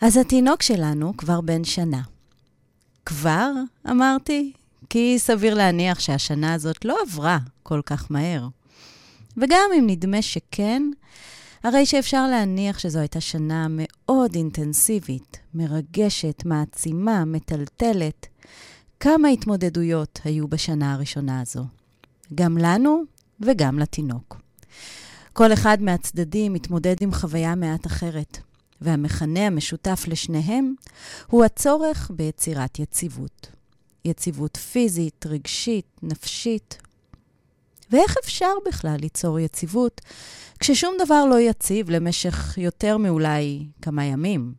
אז התינוק שלנו כבר בן שנה. כבר, אמרתי, כי סביר להניח שהשנה הזאת לא עברה כל כך מהר. וגם אם נדמה שכן, הרי שאפשר להניח שזו הייתה שנה מאוד אינטנסיבית, מרגשת, מעצימה, מטלטלת. כמה התמודדויות היו בשנה הראשונה הזו, גם לנו וגם לתינוק. כל אחד מהצדדים מתמודד עם חוויה מעט אחרת, והמכנה המשותף לשניהם הוא הצורך ביצירת יציבות. יציבות פיזית, רגשית, נפשית. ואיך אפשר בכלל ליצור יציבות כששום דבר לא יציב למשך יותר מאולי כמה ימים?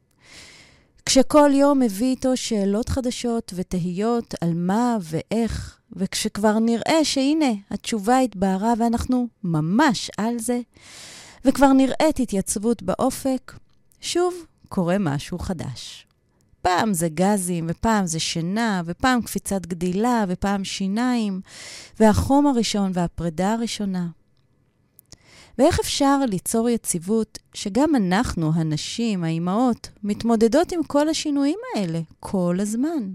כשכל יום מביא איתו שאלות חדשות ותהיות על מה ואיך, וכשכבר נראה שהנה, התשובה התבהרה ואנחנו ממש על זה, וכבר נראית התייצבות באופק, שוב קורה משהו חדש. פעם זה גזים, ופעם זה שינה, ופעם קפיצת גדילה, ופעם שיניים, והחום הראשון והפרידה הראשונה. ואיך אפשר ליצור יציבות שגם אנחנו, הנשים, האימהות, מתמודדות עם כל השינויים האלה כל הזמן?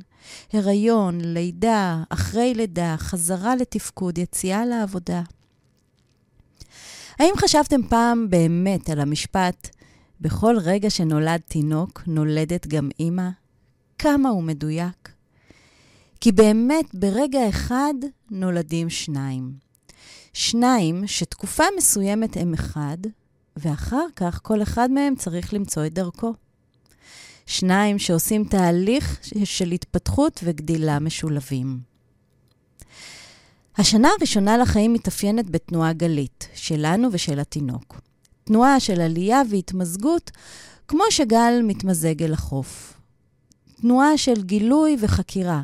הריון, לידה, אחרי לידה, חזרה לתפקוד, יציאה לעבודה. האם חשבתם פעם באמת על המשפט, בכל רגע שנולד תינוק, נולדת גם אימא? כמה הוא מדויק? כי באמת, ברגע אחד נולדים שניים. שניים שתקופה מסוימת הם אחד, ואחר כך כל אחד מהם צריך למצוא את דרכו. שניים שעושים תהליך של התפתחות וגדילה משולבים. השנה הראשונה לחיים מתאפיינת בתנועה גלית, שלנו ושל התינוק. תנועה של עלייה והתמזגות, כמו שגל מתמזג אל החוף. תנועה של גילוי וחקירה,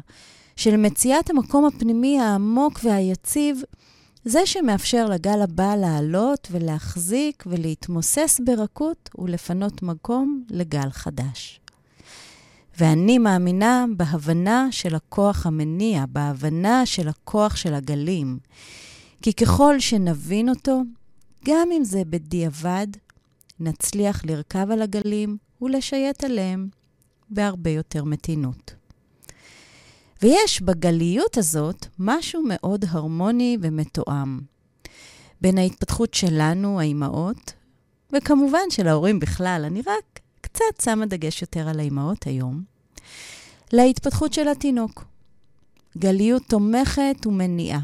של מציאת המקום הפנימי העמוק והיציב, זה שמאפשר לגל הבא לעלות ולהחזיק ולהתמוסס ברכות ולפנות מקום לגל חדש. ואני מאמינה בהבנה של הכוח המניע, בהבנה של הכוח של הגלים. כי ככל שנבין אותו, גם אם זה בדיעבד, נצליח לרכב על הגלים ולשייט עליהם בהרבה יותר מתינות. ויש בגליות הזאת משהו מאוד הרמוני ומתואם. בין ההתפתחות שלנו, האימהות, וכמובן של ההורים בכלל, אני רק קצת שמה דגש יותר על האימהות היום, להתפתחות של התינוק. גליות תומכת ומניעה.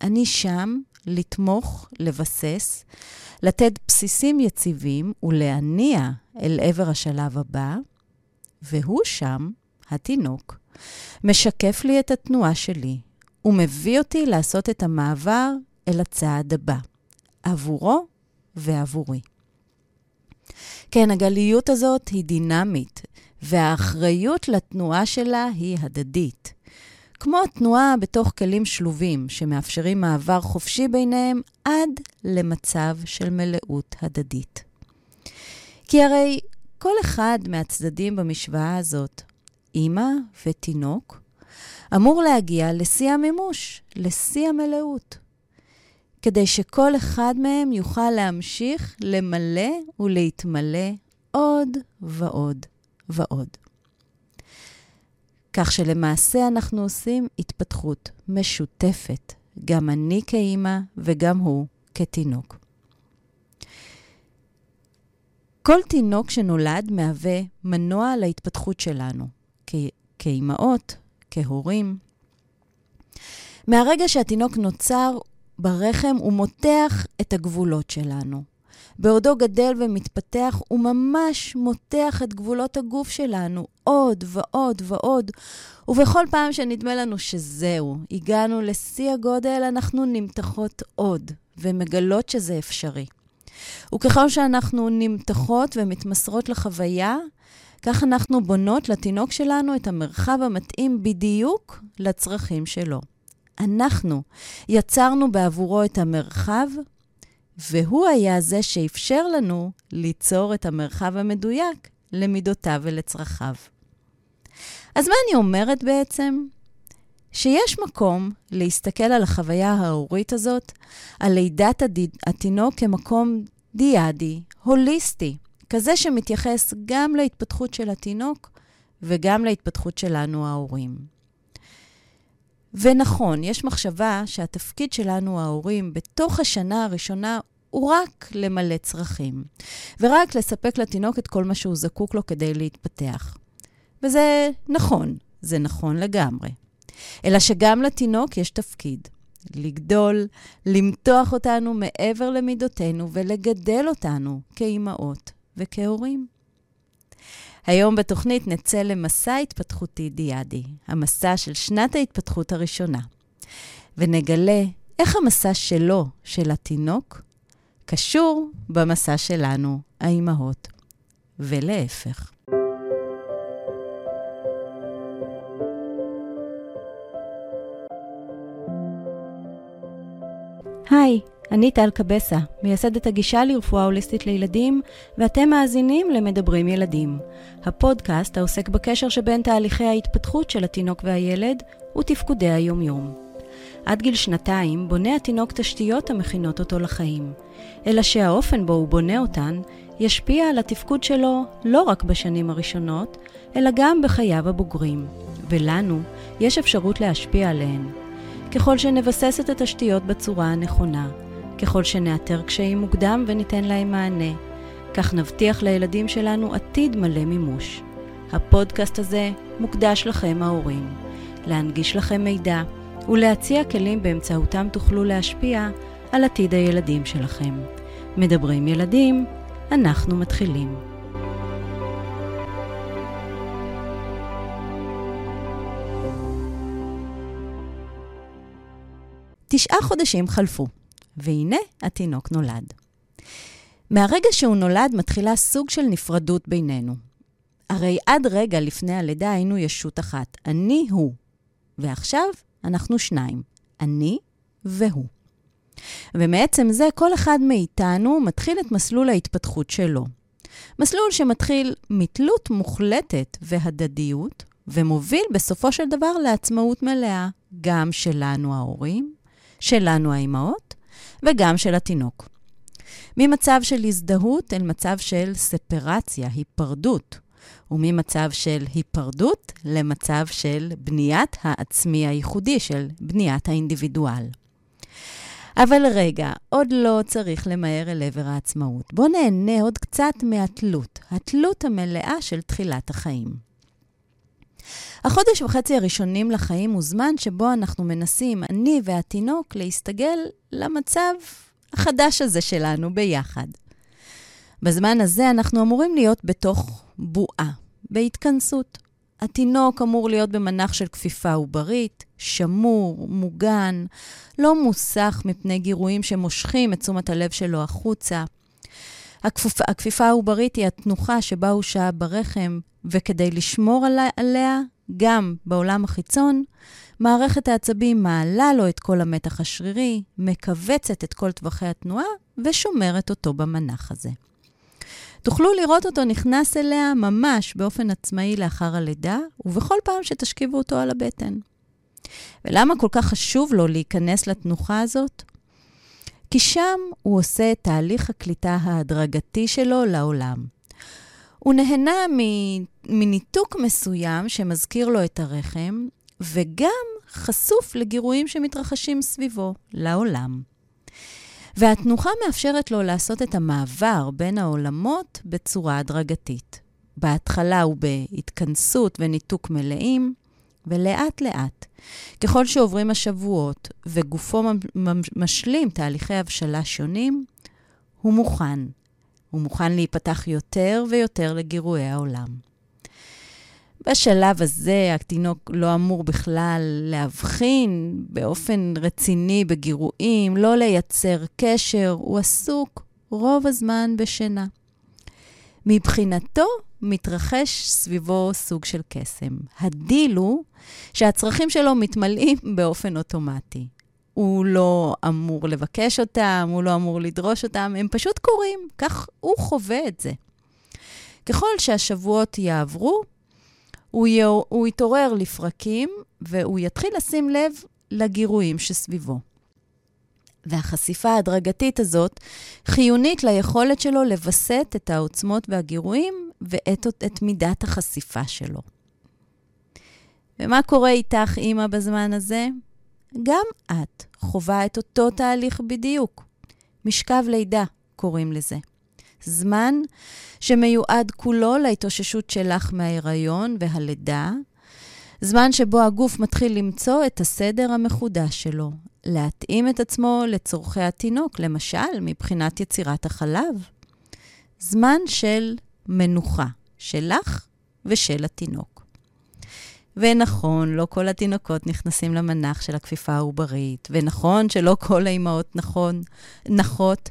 אני שם לתמוך, לבסס, לתת בסיסים יציבים ולהניע אל עבר השלב הבא, והוא שם, התינוק, משקף לי את התנועה שלי ומביא אותי לעשות את המעבר אל הצעד הבא, עבורו ועבורי. כן, הגליות הזאת היא דינמית, והאחריות לתנועה שלה היא הדדית. כמו תנועה בתוך כלים שלובים, שמאפשרים מעבר חופשי ביניהם עד למצב של מלאות הדדית. כי הרי כל אחד מהצדדים במשוואה הזאת, אימא ותינוק, אמור להגיע לשיא המימוש, לשיא המלאות, כדי שכל אחד מהם יוכל להמשיך למלא ולהתמלא עוד ועוד ועוד. כך שלמעשה אנחנו עושים התפתחות משותפת, גם אני כאימא וגם הוא כתינוק. כל תינוק שנולד מהווה מנוע להתפתחות שלנו, כאימהות, כהורים. מהרגע שהתינוק נוצר ברחם, הוא מותח את הגבולות שלנו. בעודו גדל ומתפתח, הוא ממש מותח את גבולות הגוף שלנו עוד ועוד ועוד. ובכל פעם שנדמה לנו שזהו, הגענו לשיא הגודל, אנחנו נמתחות עוד, ומגלות שזה אפשרי. וככל שאנחנו נמתחות ומתמסרות לחוויה, כך אנחנו בונות לתינוק שלנו את המרחב המתאים בדיוק לצרכים שלו. אנחנו יצרנו בעבורו את המרחב, והוא היה זה שאפשר לנו ליצור את המרחב המדויק למידותיו ולצרכיו. אז מה אני אומרת בעצם? שיש מקום להסתכל על החוויה ההורית הזאת, על לידת התינוק כמקום דיאדי, הוליסטי, כזה שמתייחס גם להתפתחות של התינוק וגם להתפתחות שלנו ההורים. ונכון, יש מחשבה שהתפקיד שלנו ההורים בתוך השנה הראשונה הוא רק למלא צרכים, ורק לספק לתינוק את כל מה שהוא זקוק לו כדי להתפתח. וזה נכון, זה נכון לגמרי. אלא שגם לתינוק יש תפקיד. לגדול, למתוח אותנו מעבר למידותינו ולגדל אותנו כאימהות וכהורים. היום בתוכנית נצא למסע התפתחותי דיאדי, המסע של שנת ההתפתחות הראשונה, ונגלה איך המסע שלו, של התינוק, קשור במסע שלנו, האימהות, ולהפך. אני טל קבסה, מייסדת הגישה לרפואה הוליסטית לילדים, ואתם מאזינים למדברים ילדים, הפודקאסט העוסק בקשר שבין תהליכי ההתפתחות של התינוק והילד ותפקודי היומיום. עד גיל שנתיים בונה התינוק תשתיות המכינות אותו לחיים, אלא שהאופן בו הוא בונה אותן ישפיע על התפקוד שלו לא רק בשנים הראשונות, אלא גם בחייו הבוגרים, ולנו יש אפשרות להשפיע עליהן. ככל שנבסס את התשתיות בצורה הנכונה, ככל שנאתר קשיים מוקדם וניתן להם מענה, כך נבטיח לילדים שלנו עתיד מלא מימוש. הפודקאסט הזה מוקדש לכם ההורים, להנגיש לכם מידע ולהציע כלים באמצעותם תוכלו להשפיע על עתיד הילדים שלכם. מדברים ילדים, אנחנו מתחילים. תשעה חודשים חלפו, והנה התינוק נולד. מהרגע שהוא נולד מתחילה סוג של נפרדות בינינו. הרי עד רגע לפני הלידה היינו ישות אחת, אני הוא. ועכשיו אנחנו שניים, אני והוא. ומעצם זה, כל אחד מאיתנו מתחיל את מסלול ההתפתחות שלו. מסלול שמתחיל מתלות מוחלטת והדדיות, ומוביל בסופו של דבר לעצמאות מלאה, גם שלנו ההורים, שלנו האימהות, וגם של התינוק. ממצב של הזדהות אל מצב של ספרציה, היפרדות, וממצב של היפרדות למצב של בניית העצמי הייחודי, של בניית האינדיבידואל. אבל רגע, עוד לא צריך למהר אל עבר העצמאות. בואו נהנה עוד קצת מהתלות, התלות המלאה של תחילת החיים. החודש וחצי הראשונים לחיים הוא זמן שבו אנחנו מנסים, אני והתינוק, להסתגל למצב החדש הזה שלנו ביחד. בזמן הזה אנחנו אמורים להיות בתוך בועה, בהתכנסות. התינוק אמור להיות במנח של כפיפה עוברית, שמור, מוגן, לא מוסח מפני גירויים שמושכים את תשומת הלב שלו החוצה. הכפופה, הכפיפה העוברית היא התנוחה שבה הוא שהה ברחם, וכדי לשמור עליה, גם בעולם החיצון, מערכת העצבים מעלה לו את כל המתח השרירי, מכווצת את כל טווחי התנועה ושומרת אותו במנח הזה. תוכלו לראות אותו נכנס אליה ממש באופן עצמאי לאחר הלידה, ובכל פעם שתשכיבו אותו על הבטן. ולמה כל כך חשוב לו להיכנס לתנוחה הזאת? כי שם הוא עושה את תהליך הקליטה ההדרגתי שלו לעולם. הוא נהנה מניתוק מסוים שמזכיר לו את הרחם, וגם חשוף לגירויים שמתרחשים סביבו, לעולם. והתנוחה מאפשרת לו לעשות את המעבר בין העולמות בצורה הדרגתית. בהתחלה הוא בהתכנסות וניתוק מלאים, ולאט-לאט, ככל שעוברים השבועות וגופו משלים תהליכי הבשלה שונים, הוא מוכן. הוא מוכן להיפתח יותר ויותר לגירועי העולם. בשלב הזה התינוק לא אמור בכלל להבחין באופן רציני בגירויים, לא לייצר קשר, הוא עסוק רוב הזמן בשינה. מבחינתו מתרחש סביבו סוג של קסם. הדיל הוא שהצרכים שלו מתמלאים באופן אוטומטי. הוא לא אמור לבקש אותם, הוא לא אמור לדרוש אותם, הם פשוט קורים, כך הוא חווה את זה. ככל שהשבועות יעברו, הוא, י... הוא יתעורר לפרקים והוא יתחיל לשים לב לגירויים שסביבו. והחשיפה ההדרגתית הזאת חיונית ליכולת שלו לווסת את העוצמות והגירויים ואת את מידת החשיפה שלו. ומה קורה איתך, אימא, בזמן הזה? גם את חווה את אותו תהליך בדיוק. משכב לידה, קוראים לזה. זמן שמיועד כולו להתאוששות שלך מההיריון והלידה, זמן שבו הגוף מתחיל למצוא את הסדר המחודש שלו, להתאים את עצמו לצורכי התינוק, למשל, מבחינת יצירת החלב. זמן של מנוחה, שלך ושל התינוק. ונכון, לא כל התינוקות נכנסים למנח של הכפיפה העוברית, ונכון שלא כל האימהות נכון, נחות,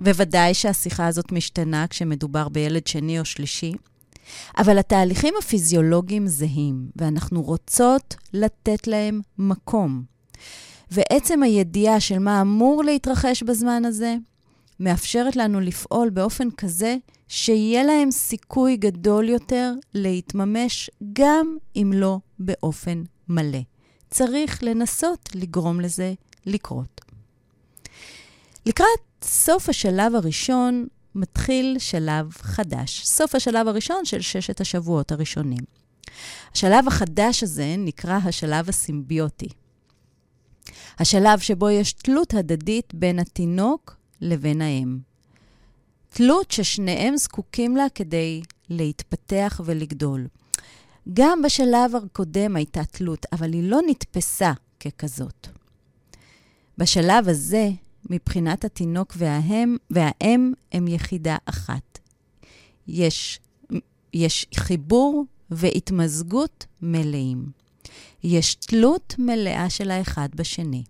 וודאי שהשיחה הזאת משתנה כשמדובר בילד שני או שלישי. אבל התהליכים הפיזיולוגיים זהים, ואנחנו רוצות לתת להם מקום. ועצם הידיעה של מה אמור להתרחש בזמן הזה, מאפשרת לנו לפעול באופן כזה שיהיה להם סיכוי גדול יותר להתממש, גם אם לא באופן מלא. צריך לנסות לגרום לזה לקרות. לקראת סוף השלב הראשון מתחיל שלב חדש, סוף השלב הראשון של ששת השבועות הראשונים. השלב החדש הזה נקרא השלב הסימביוטי. השלב שבו יש תלות הדדית בין התינוק לבין האם. תלות ששניהם זקוקים לה כדי להתפתח ולגדול. גם בשלב הקודם הייתה תלות, אבל היא לא נתפסה ככזאת. בשלב הזה, מבחינת התינוק והאם, והאם הם יחידה אחת. יש, יש חיבור והתמזגות מלאים. יש תלות מלאה של האחד בשני.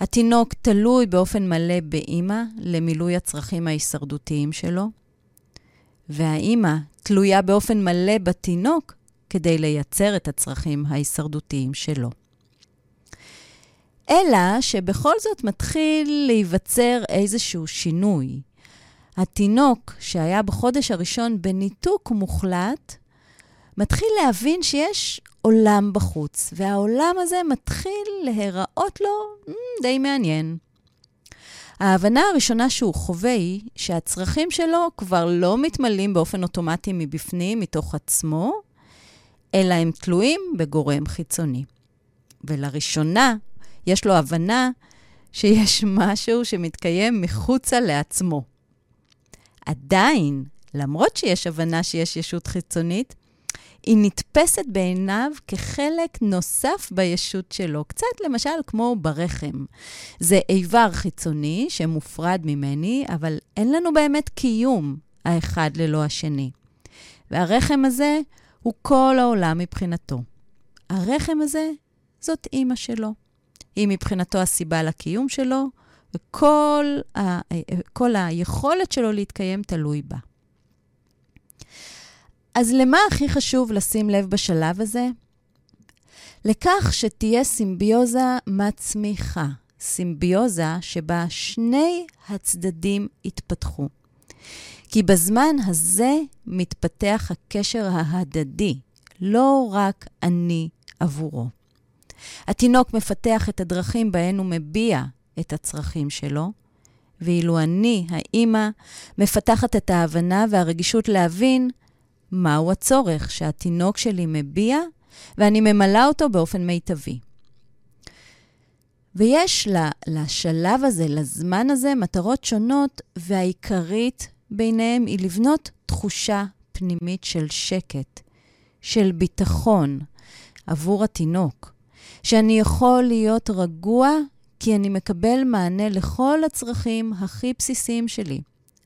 התינוק תלוי באופן מלא באימא למילוי הצרכים ההישרדותיים שלו, והאימא תלויה באופן מלא בתינוק כדי לייצר את הצרכים ההישרדותיים שלו. אלא שבכל זאת מתחיל להיווצר איזשהו שינוי. התינוק שהיה בחודש הראשון בניתוק מוחלט, מתחיל להבין שיש עולם בחוץ, והעולם הזה מתחיל להיראות לו mm, די מעניין. ההבנה הראשונה שהוא חווה היא שהצרכים שלו כבר לא מתמלאים באופן אוטומטי מבפנים, מתוך עצמו, אלא הם תלויים בגורם חיצוני. ולראשונה יש לו הבנה שיש משהו שמתקיים מחוצה לעצמו. עדיין, למרות שיש הבנה שיש ישות חיצונית, היא נתפסת בעיניו כחלק נוסף בישות שלו, קצת למשל כמו ברחם. זה איבר חיצוני שמופרד ממני, אבל אין לנו באמת קיום האחד ללא השני. והרחם הזה הוא כל העולם מבחינתו. הרחם הזה זאת אימא שלו. היא מבחינתו הסיבה לקיום שלו, וכל ה, היכולת שלו להתקיים תלוי בה. אז למה הכי חשוב לשים לב בשלב הזה? לכך שתהיה סימביוזה מצמיחה, סימביוזה שבה שני הצדדים יתפתחו. כי בזמן הזה מתפתח הקשר ההדדי, לא רק אני עבורו. התינוק מפתח את הדרכים בהן הוא מביע את הצרכים שלו, ואילו אני, האימא, מפתחת את ההבנה והרגישות להבין מהו הצורך שהתינוק שלי מביע, ואני ממלאה אותו באופן מיטבי. ויש לשלב הזה, לזמן הזה, מטרות שונות, והעיקרית ביניהם היא לבנות תחושה פנימית של שקט, של ביטחון עבור התינוק, שאני יכול להיות רגוע כי אני מקבל מענה לכל הצרכים הכי בסיסיים שלי.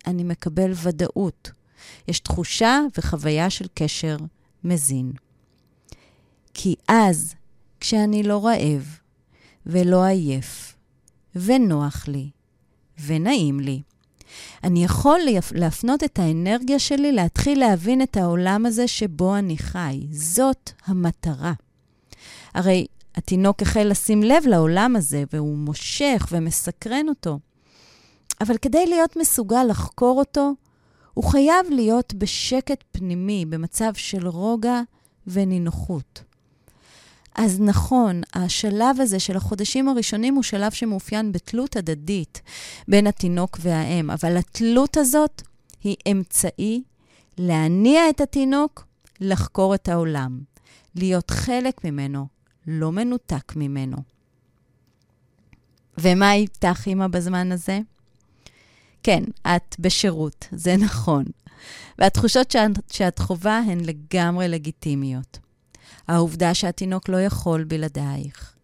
אני מקבל ודאות. יש תחושה וחוויה של קשר מזין. כי אז, כשאני לא רעב ולא עייף, ונוח לי, ונעים לי, אני יכול להפנות את האנרגיה שלי להתחיל להבין את העולם הזה שבו אני חי. זאת המטרה. הרי התינוק החל לשים לב לעולם הזה, והוא מושך ומסקרן אותו. אבל כדי להיות מסוגל לחקור אותו, הוא חייב להיות בשקט פנימי, במצב של רוגע ונינוחות. אז נכון, השלב הזה של החודשים הראשונים הוא שלב שמאופיין בתלות הדדית בין התינוק והאם, אבל התלות הזאת היא אמצעי להניע את התינוק לחקור את העולם, להיות חלק ממנו, לא מנותק ממנו. ומה איתך, אמא, בזמן הזה? כן, את בשירות, זה נכון. והתחושות שאת, שאת חווה הן לגמרי לגיטימיות. העובדה שהתינוק לא יכול בלעדייך.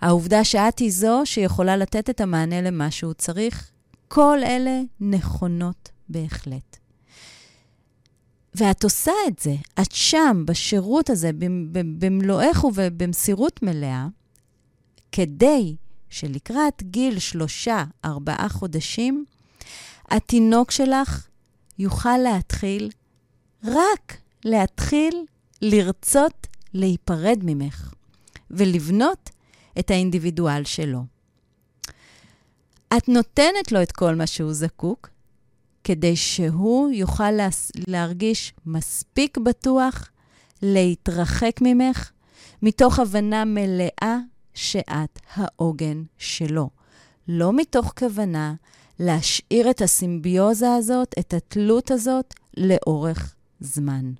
העובדה שאת היא זו שיכולה לתת את המענה למה שהוא צריך, כל אלה נכונות בהחלט. ואת עושה את זה, את שם, בשירות הזה, במלואך ובמסירות מלאה, כדי שלקראת גיל שלושה, ארבעה חודשים, התינוק שלך יוכל להתחיל, רק להתחיל לרצות להיפרד ממך ולבנות את האינדיבידואל שלו. את נותנת לו את כל מה שהוא זקוק, כדי שהוא יוכל להרגיש מספיק בטוח להתרחק ממך, מתוך הבנה מלאה שאת העוגן שלו. לא מתוך כוונה להשאיר את הסימביוזה הזאת, את התלות הזאת, לאורך זמן.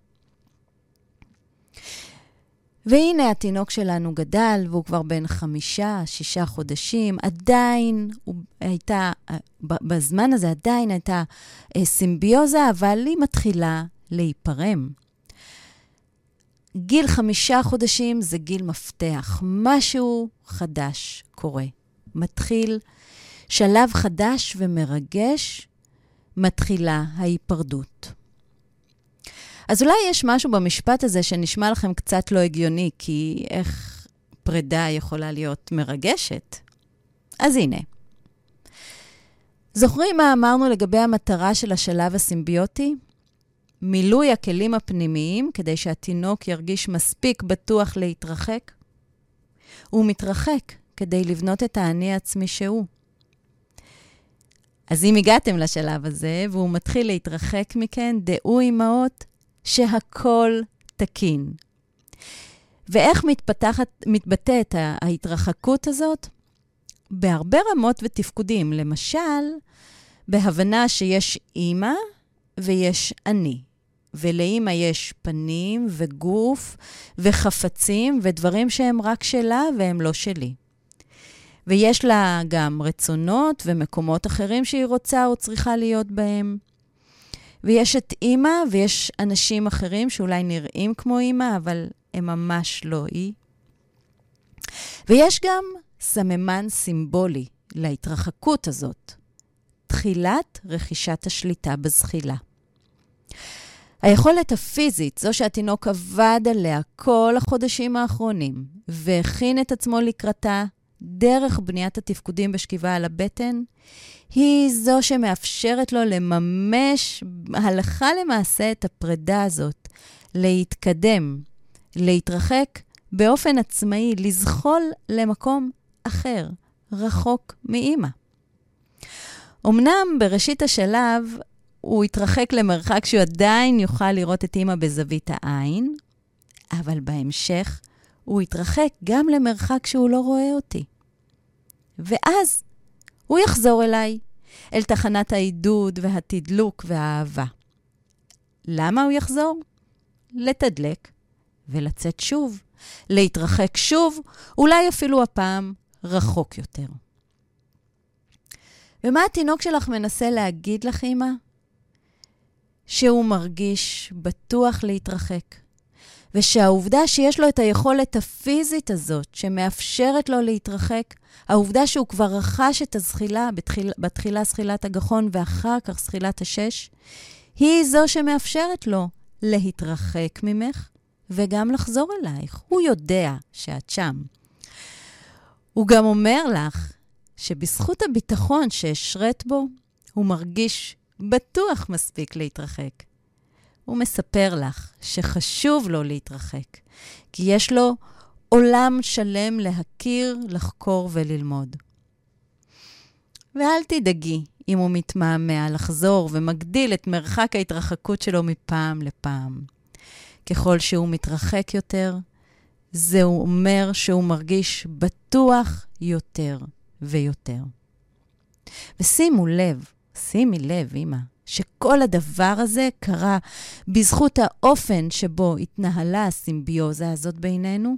והנה התינוק שלנו גדל, והוא כבר בן חמישה, שישה חודשים. עדיין הוא הייתה, בזמן הזה עדיין הייתה אה, סימביוזה, אבל היא מתחילה להיפרם. גיל חמישה חודשים זה גיל מפתח. משהו חדש קורה. מתחיל שלב חדש ומרגש, מתחילה ההיפרדות. אז אולי יש משהו במשפט הזה שנשמע לכם קצת לא הגיוני, כי איך פרידה יכולה להיות מרגשת? אז הנה. זוכרים מה אמרנו לגבי המטרה של השלב הסימביוטי? מילוי הכלים הפנימיים כדי שהתינוק ירגיש מספיק בטוח להתרחק? הוא מתרחק כדי לבנות את האני העצמי שהוא. אז אם הגעתם לשלב הזה והוא מתחיל להתרחק מכן, דעו אמהות שהכל תקין. ואיך מתפתחת, מתבטאת ההתרחקות הזאת? בהרבה רמות ותפקודים. למשל, בהבנה שיש אימא ויש אני. ולאימא יש פנים וגוף וחפצים ודברים שהם רק שלה והם לא שלי. ויש לה גם רצונות ומקומות אחרים שהיא רוצה או צריכה להיות בהם. ויש את אימא, ויש אנשים אחרים שאולי נראים כמו אימא, אבל הם ממש לא היא. ויש גם סממן סימבולי להתרחקות הזאת, תחילת רכישת השליטה בזחילה. היכולת הפיזית, זו שהתינוק עבד עליה כל החודשים האחרונים, והכין את עצמו לקראתה דרך בניית התפקודים בשכיבה על הבטן, היא זו שמאפשרת לו לממש הלכה למעשה את הפרידה הזאת, להתקדם, להתרחק באופן עצמאי, לזחול למקום אחר, רחוק מאימא. אמנם בראשית השלב הוא יתרחק למרחק שהוא עדיין יוכל לראות את אימא בזווית העין, אבל בהמשך הוא יתרחק גם למרחק שהוא לא רואה אותי. ואז הוא יחזור אליי, אל תחנת העידוד והתדלוק והאהבה. למה הוא יחזור? לתדלק ולצאת שוב, להתרחק שוב, אולי אפילו הפעם רחוק יותר. ומה התינוק שלך מנסה להגיד לך, אמא? שהוא מרגיש בטוח להתרחק, ושהעובדה שיש לו את היכולת הפיזית הזאת, שמאפשרת לו להתרחק, העובדה שהוא כבר רכש את הזחילה, בתחיל, בתחילה זחילת הגחון ואחר כך זחילת השש, היא זו שמאפשרת לו להתרחק ממך וגם לחזור אלייך. הוא יודע שאת שם. הוא גם אומר לך שבזכות הביטחון שהשרת בו, הוא מרגיש בטוח מספיק להתרחק. הוא מספר לך שחשוב לו להתרחק, כי יש לו עולם שלם להכיר, לחקור וללמוד. ואל תדאגי אם הוא מתמהמה לחזור ומגדיל את מרחק ההתרחקות שלו מפעם לפעם. ככל שהוא מתרחק יותר, זה אומר שהוא מרגיש בטוח יותר ויותר. ושימו לב, שימי לב, אמא, שכל הדבר הזה קרה בזכות האופן שבו התנהלה הסימביוזה הזאת בינינו,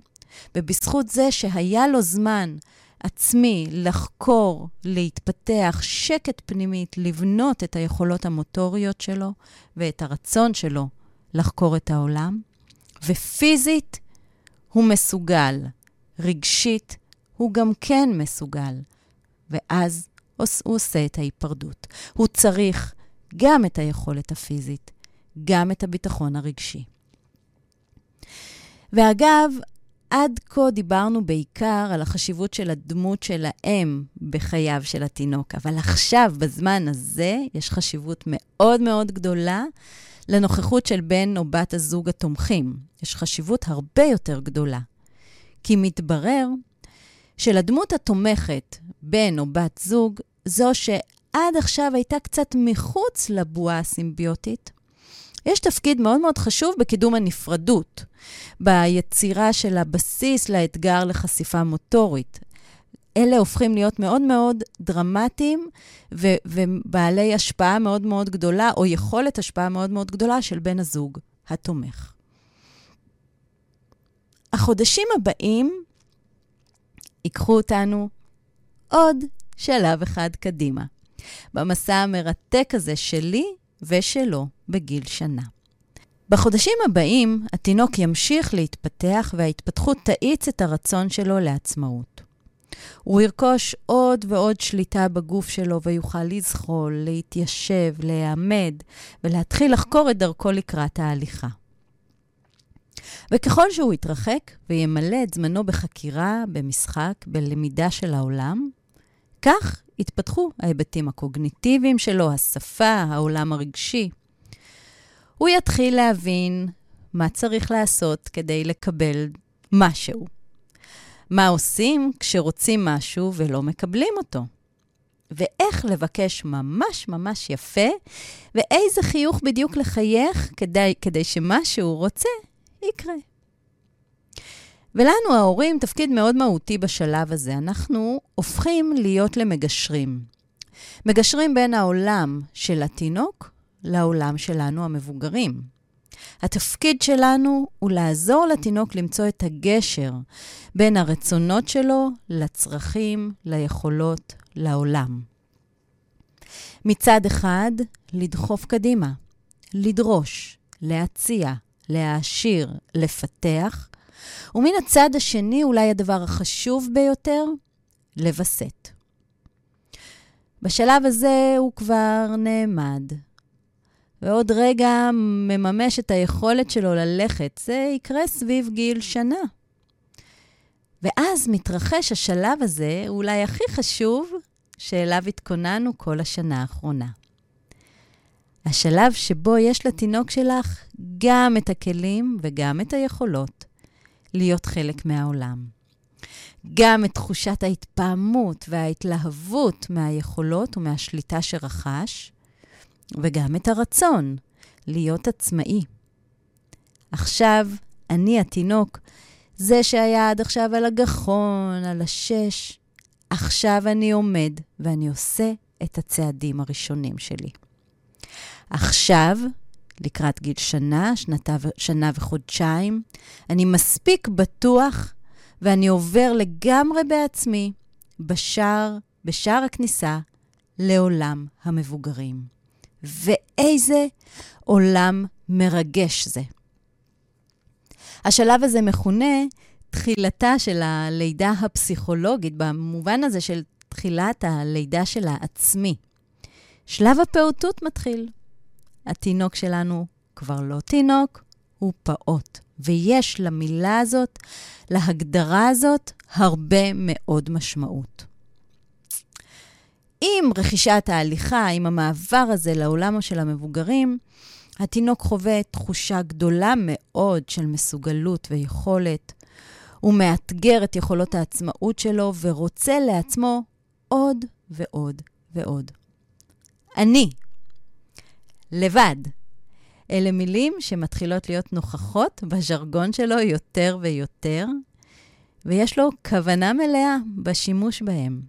ובזכות זה שהיה לו זמן עצמי לחקור, להתפתח, שקט פנימית, לבנות את היכולות המוטוריות שלו ואת הרצון שלו לחקור את העולם, ופיזית הוא מסוגל, רגשית הוא גם כן מסוגל, ואז הוא עושה את ההיפרדות. הוא צריך גם את היכולת הפיזית, גם את הביטחון הרגשי. ואגב, עד כה דיברנו בעיקר על החשיבות של הדמות של האם בחייו של התינוק, אבל עכשיו, בזמן הזה, יש חשיבות מאוד מאוד גדולה לנוכחות של בן או בת הזוג התומכים. יש חשיבות הרבה יותר גדולה. כי מתברר שלדמות התומכת, בן או בת זוג, זו שעד עכשיו הייתה קצת מחוץ לבועה הסימביוטית, יש תפקיד מאוד מאוד חשוב בקידום הנפרדות, ביצירה של הבסיס לאתגר לחשיפה מוטורית. אלה הופכים להיות מאוד מאוד דרמטיים ו- ובעלי השפעה מאוד מאוד גדולה, או יכולת השפעה מאוד מאוד גדולה של בן הזוג התומך. החודשים הבאים ייקחו אותנו עוד שלב אחד קדימה, במסע המרתק הזה שלי ושלו בגיל שנה. בחודשים הבאים התינוק ימשיך להתפתח וההתפתחות תאיץ את הרצון שלו לעצמאות. הוא ירכוש עוד ועוד שליטה בגוף שלו ויוכל לזחול, להתיישב, להיעמד ולהתחיל לחקור את דרכו לקראת ההליכה. וככל שהוא יתרחק וימלא את זמנו בחקירה, במשחק, בלמידה של העולם, כך יתפתחו ההיבטים הקוגניטיביים שלו, השפה, העולם הרגשי. הוא יתחיל להבין מה צריך לעשות כדי לקבל משהו. מה עושים כשרוצים משהו ולא מקבלים אותו. ואיך לבקש ממש ממש יפה, ואיזה חיוך בדיוק לחייך כדי, כדי שמה שהוא רוצה יקרה. ולנו, ההורים, תפקיד מאוד מהותי בשלב הזה. אנחנו הופכים להיות למגשרים. מגשרים בין העולם של התינוק לעולם שלנו, המבוגרים. התפקיד שלנו הוא לעזור לתינוק למצוא את הגשר בין הרצונות שלו לצרכים, ליכולות, לעולם. מצד אחד, לדחוף קדימה, לדרוש, להציע, להעשיר, לפתח, ומן הצד השני, אולי הדבר החשוב ביותר, לווסת. בשלב הזה הוא כבר נעמד, ועוד רגע מממש את היכולת שלו ללכת. זה יקרה סביב גיל שנה. ואז מתרחש השלב הזה, אולי הכי חשוב, שאליו התכוננו כל השנה האחרונה. השלב שבו יש לתינוק שלך גם את הכלים וגם את היכולות להיות חלק מהעולם. גם את תחושת ההתפעמות וההתלהבות מהיכולות ומהשליטה שרכש, וגם את הרצון להיות עצמאי. עכשיו, אני התינוק, זה שהיה עד עכשיו על הגחון, על השש, עכשיו אני עומד ואני עושה את הצעדים הראשונים שלי. עכשיו, לקראת גיל שנה, שנתה, שנה וחודשיים, אני מספיק בטוח ואני עובר לגמרי בעצמי בשער, בשער הכניסה לעולם המבוגרים. ואיזה עולם מרגש זה. השלב הזה מכונה תחילתה של הלידה הפסיכולוגית, במובן הזה של תחילת הלידה של העצמי. שלב הפעוטות מתחיל. התינוק שלנו כבר לא תינוק, הוא פעוט. ויש למילה הזאת, להגדרה הזאת, הרבה מאוד משמעות. עם רכישת ההליכה, עם המעבר הזה לעולם של המבוגרים, התינוק חווה תחושה גדולה מאוד של מסוגלות ויכולת. הוא מאתגר את יכולות העצמאות שלו ורוצה לעצמו עוד ועוד ועוד. אני, לבד, אלה מילים שמתחילות להיות נוכחות בז'רגון שלו יותר ויותר, ויש לו כוונה מלאה בשימוש בהם.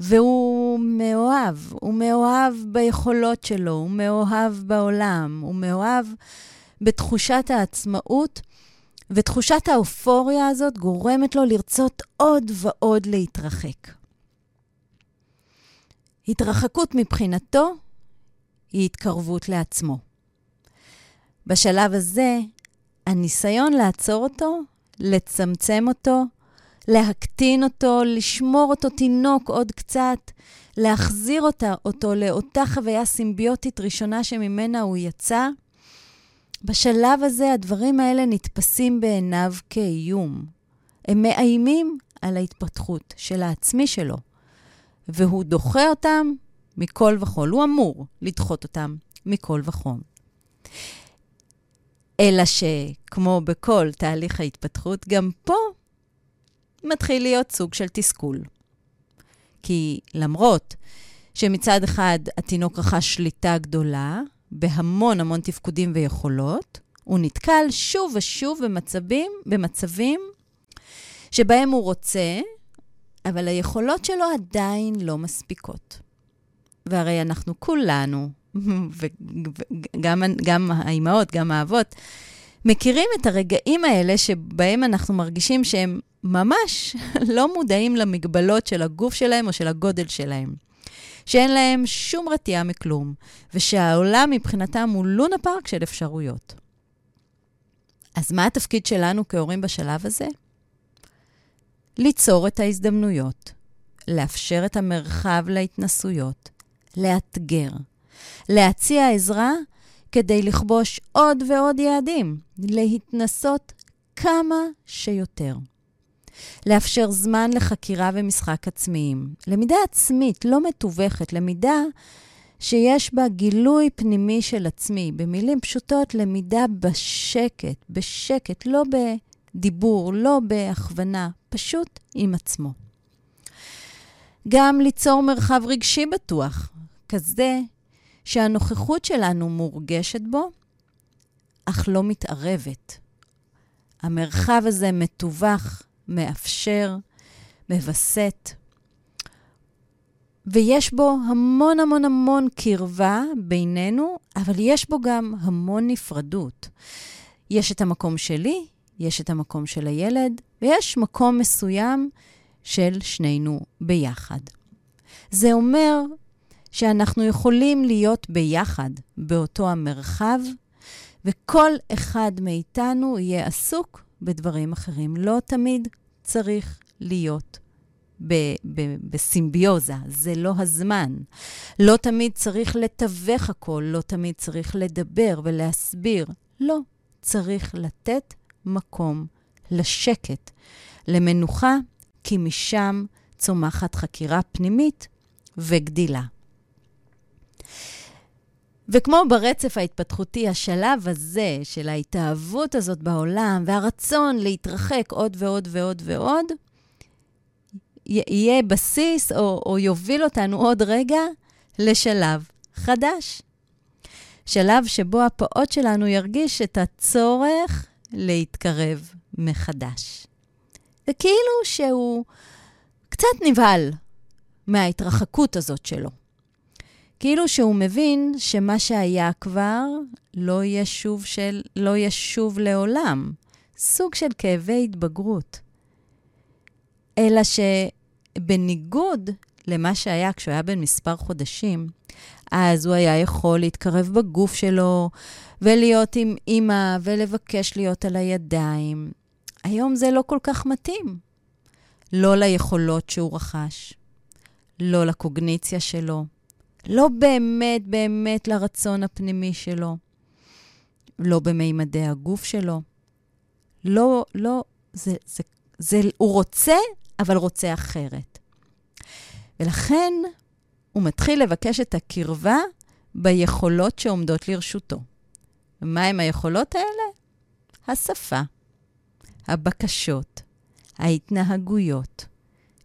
והוא מאוהב, הוא מאוהב ביכולות שלו, הוא מאוהב בעולם, הוא מאוהב בתחושת העצמאות, ותחושת האופוריה הזאת גורמת לו לרצות עוד ועוד להתרחק. התרחקות מבחינתו היא התקרבות לעצמו. בשלב הזה, הניסיון לעצור אותו, לצמצם אותו, להקטין אותו, לשמור אותו תינוק עוד קצת, להחזיר אותה, אותו לאותה חוויה סימביוטית ראשונה שממנה הוא יצא, בשלב הזה הדברים האלה נתפסים בעיניו כאיום. הם מאיימים על ההתפתחות של העצמי שלו, והוא דוחה אותם מכל וכול. הוא אמור לדחות אותם מכל וכול. אלא שכמו בכל תהליך ההתפתחות, גם פה מתחיל להיות סוג של תסכול. כי למרות שמצד אחד התינוק רכש שליטה גדולה בהמון המון תפקודים ויכולות, הוא נתקל שוב ושוב במצבים, במצבים שבהם הוא רוצה, אבל היכולות שלו עדיין לא מספיקות. והרי אנחנו כולנו, וגם גם האימהות, גם האבות, מכירים את הרגעים האלה שבהם אנחנו מרגישים שהם ממש לא מודעים למגבלות של הגוף שלהם או של הגודל שלהם. שאין להם שום רתיעה מכלום, ושהעולם מבחינתם הוא לונה פארק של אפשרויות. אז מה התפקיד שלנו כהורים בשלב הזה? ליצור את ההזדמנויות, לאפשר את המרחב להתנסויות, לאתגר, להציע עזרה כדי לכבוש עוד ועוד יעדים, להתנסות כמה שיותר. לאפשר זמן לחקירה ומשחק עצמיים. למידה עצמית, לא מתווכת, למידה שיש בה גילוי פנימי של עצמי. במילים פשוטות, למידה בשקט, בשקט, לא בדיבור, לא בהכוונה, פשוט עם עצמו. גם ליצור מרחב רגשי בטוח, כזה שהנוכחות שלנו מורגשת בו, אך לא מתערבת. המרחב הזה מתווך, מאפשר, מווסת, ויש בו המון המון המון קרבה בינינו, אבל יש בו גם המון נפרדות. יש את המקום שלי, יש את המקום של הילד, ויש מקום מסוים של שנינו ביחד. זה אומר שאנחנו יכולים להיות ביחד באותו המרחב, וכל אחד מאיתנו יהיה עסוק בדברים אחרים. לא תמיד צריך להיות ב- ב- בסימביוזה, זה לא הזמן. לא תמיד צריך לתווך הכל, לא תמיד צריך לדבר ולהסביר. לא, צריך לתת מקום לשקט, למנוחה, כי משם צומחת חקירה פנימית וגדילה. וכמו ברצף ההתפתחותי, השלב הזה של ההתאהבות הזאת בעולם והרצון להתרחק עוד ועוד ועוד ועוד, יהיה בסיס או, או יוביל אותנו עוד רגע לשלב חדש. שלב שבו הפעוט שלנו ירגיש את הצורך להתקרב מחדש. וכאילו שהוא קצת נבהל מההתרחקות הזאת שלו. כאילו שהוא מבין שמה שהיה כבר לא יהיה שוב, של, לא יהיה שוב לעולם. סוג של כאבי התבגרות. אלא שבניגוד למה שהיה כשהוא היה בן מספר חודשים, אז הוא היה יכול להתקרב בגוף שלו ולהיות עם אימא ולבקש להיות על הידיים. היום זה לא כל כך מתאים. לא ליכולות שהוא רכש, לא לקוגניציה שלו, לא באמת באמת לרצון הפנימי שלו, לא במימדי הגוף שלו. לא, לא, זה, זה, זה, הוא רוצה, אבל רוצה אחרת. ולכן הוא מתחיל לבקש את הקרבה ביכולות שעומדות לרשותו. ומהם היכולות האלה? השפה, הבקשות, ההתנהגויות,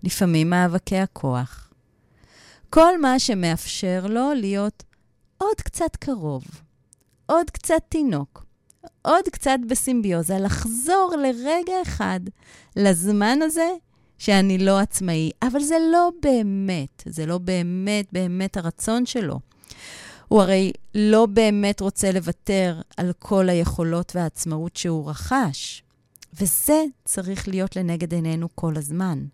לפעמים מאבקי הכוח. כל מה שמאפשר לו להיות עוד קצת קרוב, עוד קצת תינוק, עוד קצת בסימביוזה, לחזור לרגע אחד לזמן הזה שאני לא עצמאי. אבל זה לא באמת, זה לא באמת באמת הרצון שלו. הוא הרי לא באמת רוצה לוותר על כל היכולות והעצמאות שהוא רכש. וזה צריך להיות לנגד עינינו כל הזמן.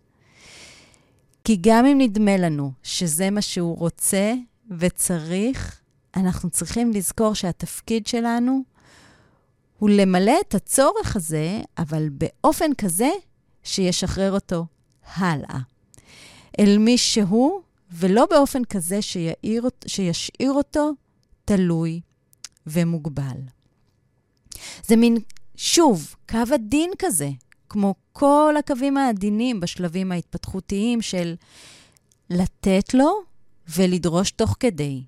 כי גם אם נדמה לנו שזה מה שהוא רוצה וצריך, אנחנו צריכים לזכור שהתפקיד שלנו הוא למלא את הצורך הזה, אבל באופן כזה שישחרר אותו הלאה. אל מי שהוא, ולא באופן כזה שיעיר, שישאיר אותו תלוי ומוגבל. זה מין, שוב, קו עדין כזה, כמו כל הקווים העדינים בשלבים ההתפתחותיים של לתת לו ולדרוש תוך כדי,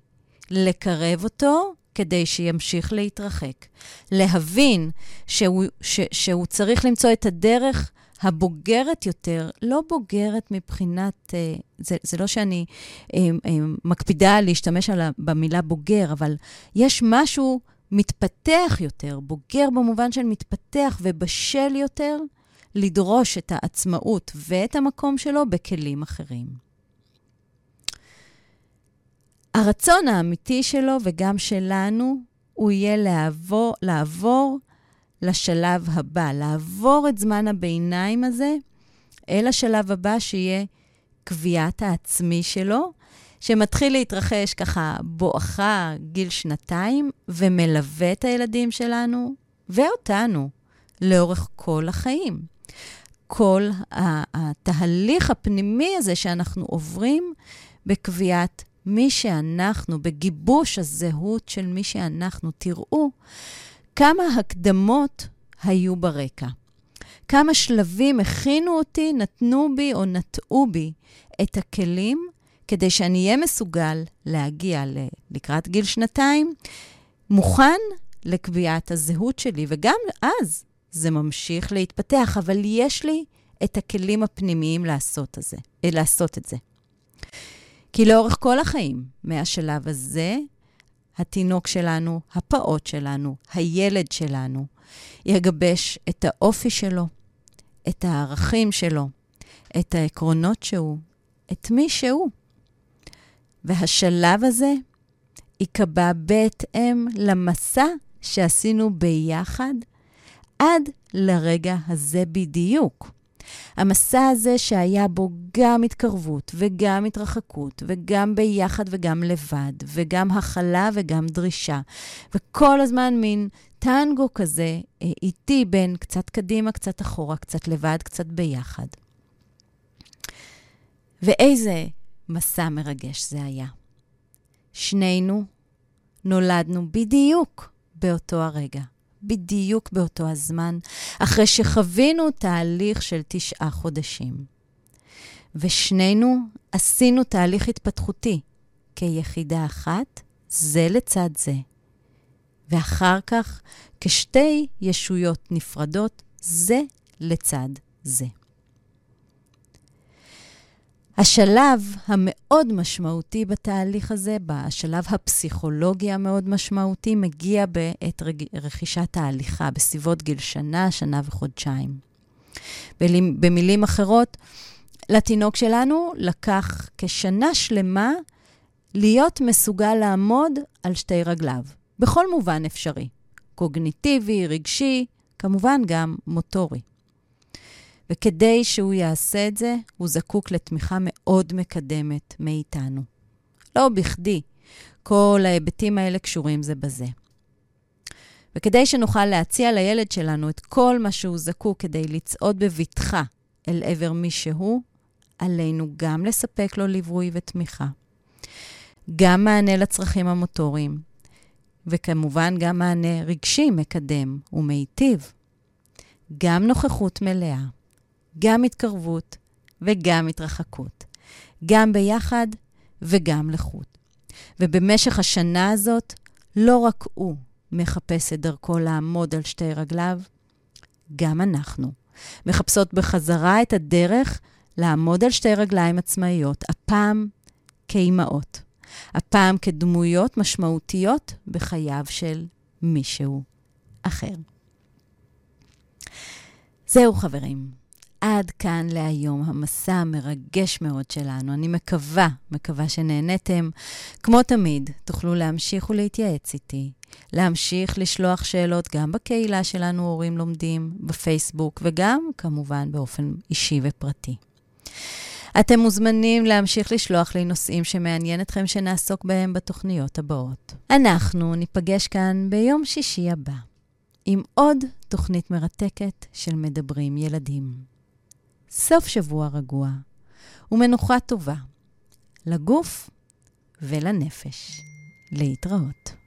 לקרב אותו כדי שימשיך להתרחק, להבין שהוא, ש, שהוא צריך למצוא את הדרך הבוגרת יותר, לא בוגרת מבחינת, אה, זה, זה לא שאני אה, אה, מקפידה להשתמש על, במילה בוגר, אבל יש משהו מתפתח יותר, בוגר במובן של מתפתח ובשל יותר, לדרוש את העצמאות ואת המקום שלו בכלים אחרים. הרצון האמיתי שלו וגם שלנו, הוא יהיה לעבור, לעבור לשלב הבא, לעבור את זמן הביניים הזה אל השלב הבא שיהיה קביעת העצמי שלו, שמתחיל להתרחש ככה בואכה גיל שנתיים, ומלווה את הילדים שלנו ואותנו לאורך כל החיים. כל התהליך הפנימי הזה שאנחנו עוברים בקביעת מי שאנחנו, בגיבוש הזהות של מי שאנחנו. תראו כמה הקדמות היו ברקע. כמה שלבים הכינו אותי, נתנו בי או נטעו בי את הכלים כדי שאני אהיה מסוגל להגיע לקראת גיל שנתיים, מוכן לקביעת הזהות שלי, וגם אז זה ממשיך להתפתח, אבל יש לי את הכלים הפנימיים לעשות, הזה, לעשות את זה. כי לאורך כל החיים, מהשלב הזה, התינוק שלנו, הפעוט שלנו, הילד שלנו, יגבש את האופי שלו, את הערכים שלו, את העקרונות שהוא, את מי שהוא. והשלב הזה ייקבע בהתאם למסע שעשינו ביחד עד לרגע הזה בדיוק. המסע הזה שהיה בו גם התקרבות וגם התרחקות, וגם ביחד וגם לבד, וגם הכלה וגם דרישה, וכל הזמן מין טנגו כזה אה, איטי בין קצת קדימה, קצת אחורה, קצת לבד, קצת ביחד. ואיזה מסע מרגש זה היה. שנינו נולדנו בדיוק באותו הרגע. בדיוק באותו הזמן, אחרי שחווינו תהליך של תשעה חודשים. ושנינו עשינו תהליך התפתחותי כיחידה אחת, זה לצד זה. ואחר כך, כשתי ישויות נפרדות, זה לצד זה. השלב המאוד משמעותי בתהליך הזה, בשלב הפסיכולוגי המאוד משמעותי, מגיע בעת רכישת ההליכה, בסביבות גיל שנה, שנה וחודשיים. במילים אחרות, לתינוק שלנו לקח כשנה שלמה להיות מסוגל לעמוד על שתי רגליו, בכל מובן אפשרי. קוגניטיבי, רגשי, כמובן גם מוטורי. וכדי שהוא יעשה את זה, הוא זקוק לתמיכה מאוד מקדמת מאיתנו. לא בכדי, כל ההיבטים האלה קשורים זה בזה. וכדי שנוכל להציע לילד שלנו את כל מה שהוא זקוק כדי לצעוד בבטחה אל עבר מי שהוא, עלינו גם לספק לו ליווי ותמיכה, גם מענה לצרכים המוטוריים, וכמובן גם מענה רגשי מקדם ומיטיב, גם נוכחות מלאה. גם התקרבות וגם התרחקות, גם ביחד וגם לחוד. ובמשך השנה הזאת, לא רק הוא מחפש את דרכו לעמוד על שתי רגליו, גם אנחנו מחפשות בחזרה את הדרך לעמוד על שתי רגליים עצמאיות, הפעם כאימהות, הפעם כדמויות משמעותיות בחייו של מישהו אחר. זהו, חברים. עד כאן להיום, המסע המרגש מאוד שלנו. אני מקווה, מקווה שנהניתם. כמו תמיד, תוכלו להמשיך ולהתייעץ איתי, להמשיך לשלוח שאלות גם בקהילה שלנו, הורים לומדים, בפייסבוק, וגם, כמובן, באופן אישי ופרטי. אתם מוזמנים להמשיך לשלוח לי נושאים שמעניין אתכם שנעסוק בהם בתוכניות הבאות. אנחנו ניפגש כאן ביום שישי הבא עם עוד תוכנית מרתקת של מדברים ילדים. סוף שבוע רגוע ומנוחה טובה לגוף ולנפש. להתראות.